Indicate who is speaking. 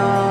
Speaker 1: da